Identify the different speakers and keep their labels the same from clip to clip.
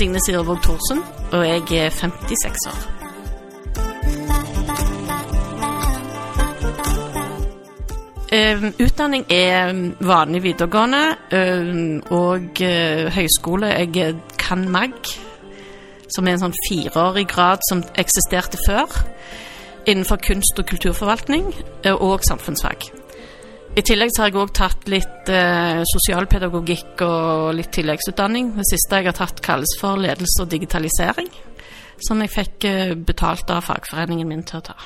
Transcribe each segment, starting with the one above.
Speaker 1: Signe Sirevåg Thorsen, og jeg er 56 år. Uh, utdanning er vanlig videregående uh, og uh, høyskole. Jeg kan MAG, som er en sånn fireårig grad som eksisterte før. Innenfor kunst- og kulturforvaltning og samfunnsfag. I tillegg så har jeg òg tatt litt sosialpedagogikk og litt tilleggsutdanning. Det siste jeg har tatt, kalles for ledelse og digitalisering. Som jeg fikk betalt av fagforeningen min til å ta.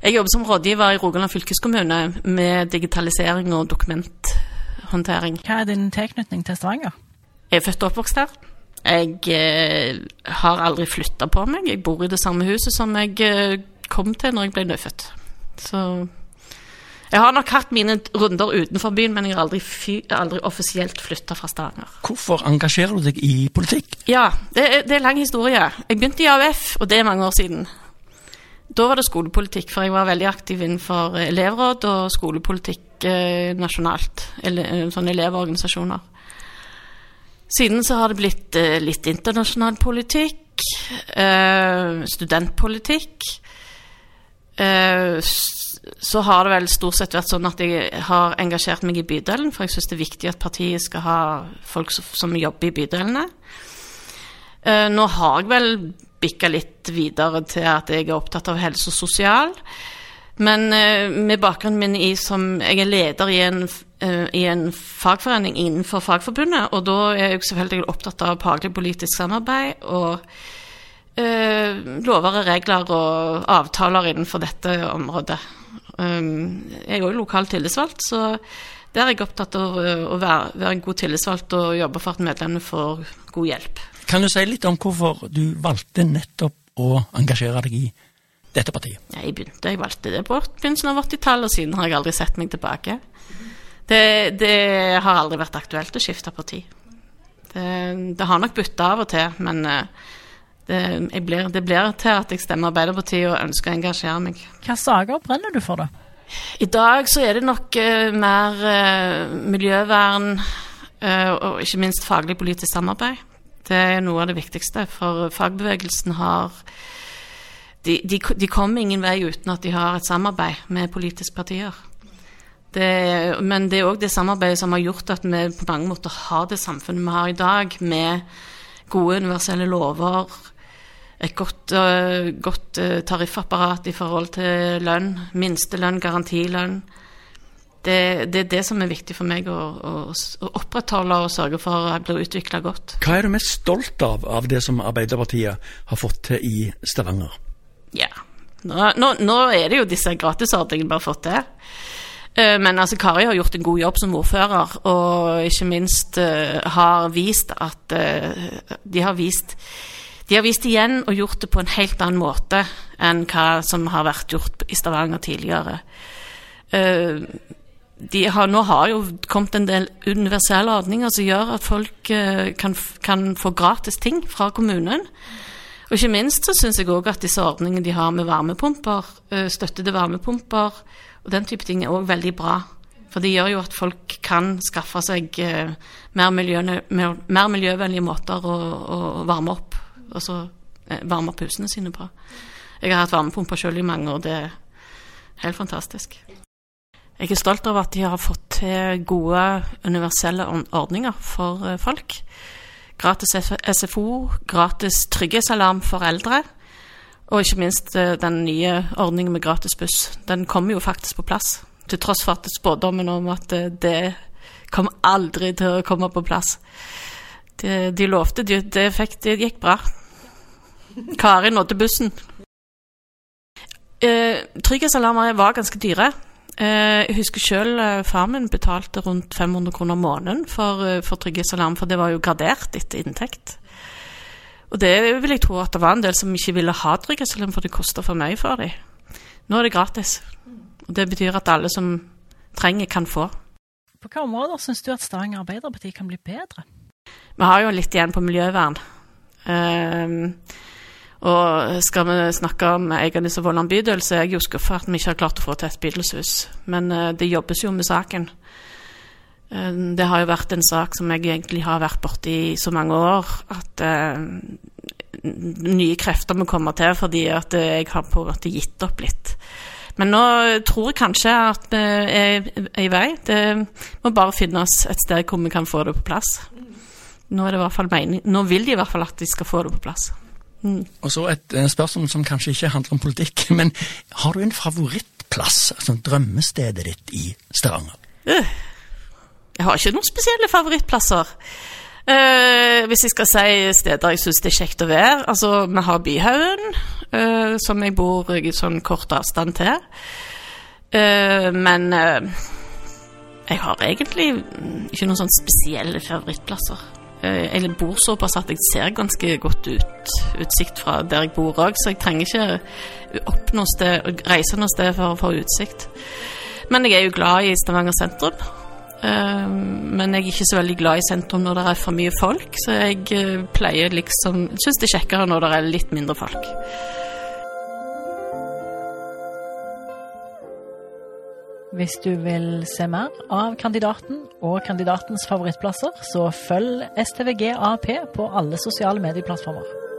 Speaker 1: Jeg jobber som rådgiver i Rogaland fylkeskommune med digitalisering og dokumenthåndtering.
Speaker 2: Hva er din tilknytning til Stavanger?
Speaker 1: Jeg er født og oppvokst her. Jeg eh, har aldri flytta på meg. Jeg bor i det samme huset som jeg eh, kom til når jeg ble nyfødt. Så jeg har nok hatt mine runder utenfor byen, men jeg har aldri, aldri offisielt flytta fra Stavanger.
Speaker 3: Hvorfor engasjerer du deg i politikk?
Speaker 1: Ja, det er, det er lang historie. Jeg begynte i AUF, og det er mange år siden. Da var det skolepolitikk, for jeg var veldig aktiv innenfor elevråd og skolepolitikk eh, nasjonalt. Ele eh, sånne elevorganisasjoner. Siden så har det blitt eh, litt internasjonal politikk, eh, studentpolitikk. Eh, så har det vel stort sett vært sånn at jeg har engasjert meg i bydelen, for jeg syns det er viktig at partiet skal ha folk som jobber i bydelene. Eh, nå har jeg vel bikka litt videre til at jeg er opptatt av helse og sosial. Men uh, med bakgrunnen min i som jeg er leder i en, i en, fagforening innenfor Fagforbundet, og da er jeg selvfølgelig opptatt av faglig politisk samarbeid og lover og regler og avtaler innenfor dette området. Um, jeg er òg lokal tillitsvalgt, så der er jeg opptatt av å være, være en god tillitsvalgt og jobbe for at medlemmene får god hjelp.
Speaker 3: Kan du si litt om hvorfor du valgte nettopp å engasjere deg i dette partiet?
Speaker 1: Jeg begynte, jeg valgte det på begynnelsen av 80-tallet, og siden har jeg aldri sett meg tilbake. Det, det har aldri vært aktuelt å skifte parti. Det, det har nok bytta av og til, men eh, det, blir, det, blir, til at jeg stemmer Arbeiderpartiet og ønsker å engasjere meg.
Speaker 2: Hva saker brenner du for, da?
Speaker 1: I dag så er det nok uh, mer uh, miljøvern uh, og ikke minst faglig politisk samarbeid. Det er noe av det viktigste, for fagbevegelsen har de, de, de, kommer ingen vei uten at de har et samarbeid med politiske partier. Det, men det er òg det samarbeidet som har gjort at vi på mange måter har det samfunnet vi har i dag, med gode universelle lover, et godt, uh, godt uh, tariffapparat i forhold til lønn, minstelønn, garantilønn det, det, er det som er viktig for meg å, å, å opprettholde og sørge for at blir utvikla godt.
Speaker 3: Hva er du mest stolt av av det som Arbeiderpartiet har fått til i Stavanger?
Speaker 1: Ja, nå, nå, nå er det jo disse gratisordningene vi har fått til. Eh, men altså, Kari har gjort en god jobb som ordfører, og ikke minst har vist at De har vist de har vist igjen og gjort det på en helt annen måte enn hva som har vært gjort i Stavanger tidligere. Uh, har, nå har jo kommet en del universelle ordninger som gjør at folk uh, kan, kan, få gratis ting fra kommunen. Og ikke minst så syns jeg òg at disse ordningene de har med varmepumper, støttede varmepumper og den type ting er òg veldig bra. For det gjør jo at folk kan skaffe seg mer, miljø, mer, miljøvennlige måter å, å varme opp altså varme opp husene sine på. Jeg har hatt varmepumper sjøl i mange år, det er helt fantastisk. Jeg er stolt av at de har fått til gode universelle ordninger for eh, folk. Gratis SFO, gratis trygghetsalarm for eldre. Og ikke minst eh, den nye ordningen med gratis buss. Den kommer jo faktisk på plass. Til tross for at spådommen om at eh, det kommer aldri til å komme på plass. De, de lovte, det fikk, det gikk bra. Kari nådde bussen. Eh, Trygghetsalarmer var ganske dyre. Eh, jeg husker selv eh, far min betalte rundt 500 kroner måneden for, eh, for trygghetsalarm, for det var jo gradert etter inntekt. Og det vil jeg tro at det var en del som ikke ville ha trygghetsalarm, for det koster for mye for dem. Nå er det gratis. Og det betyr at alle som trenger, kan få.
Speaker 2: På hvilke områder syns du at Stavanger Arbeiderparti kan bli bedre?
Speaker 1: Vi har jo litt igjen på miljøvern. Um, og skal vi snakke om Eiganes og Vollan bydel, så er jeg jo skuffa at vi ikke har klart å få til et bydelshus. Men uh, det jobbes jo med saken. Uh, det har jo vært en sak som jeg egentlig har vært borti i så mange år, at uh, nye krefter må komme til fordi at jeg har på en måte gitt opp litt. Men nå tror jeg kanskje at vi er i vei. Det må bare finnes et sted hvor vi kan få det på plass. Nå, er det i hvert fall mening. Nå vil de i hvert fall at de skal få det på plass.
Speaker 3: Mm. Og så et spørsmål som kanskje ikke handler om politikk, men har du en favorittplass, altså drømmestedet ditt i Stavanger?
Speaker 1: Uh, jeg har ikke noen spesielle favorittplasser. Uh, hvis jeg skal si steder jeg syns det er kjekt å være Altså, vi har Byhaugen, uh, som jeg bor i sånn kort avstand til. Men jeg har egentlig ikke noen sånn spesielle favorittplasser. Jeg bor såpass at jeg ser ganske godt ut, utsikt fra der jeg bor òg, så jeg trenger ikke opp noe sted, reise noe sted for å få utsikt. Men jeg er jo glad i Stavanger sentrum. Men jeg er ikke så veldig glad i sentrum når det er for mye folk, så jeg pleier liksom Syns det er kjekkere når det er litt mindre folk.
Speaker 2: Hvis du vil se mer av kandidaten og kandidatens favorittplasser, så følg STVG AP på alle sosiale medieplattformer.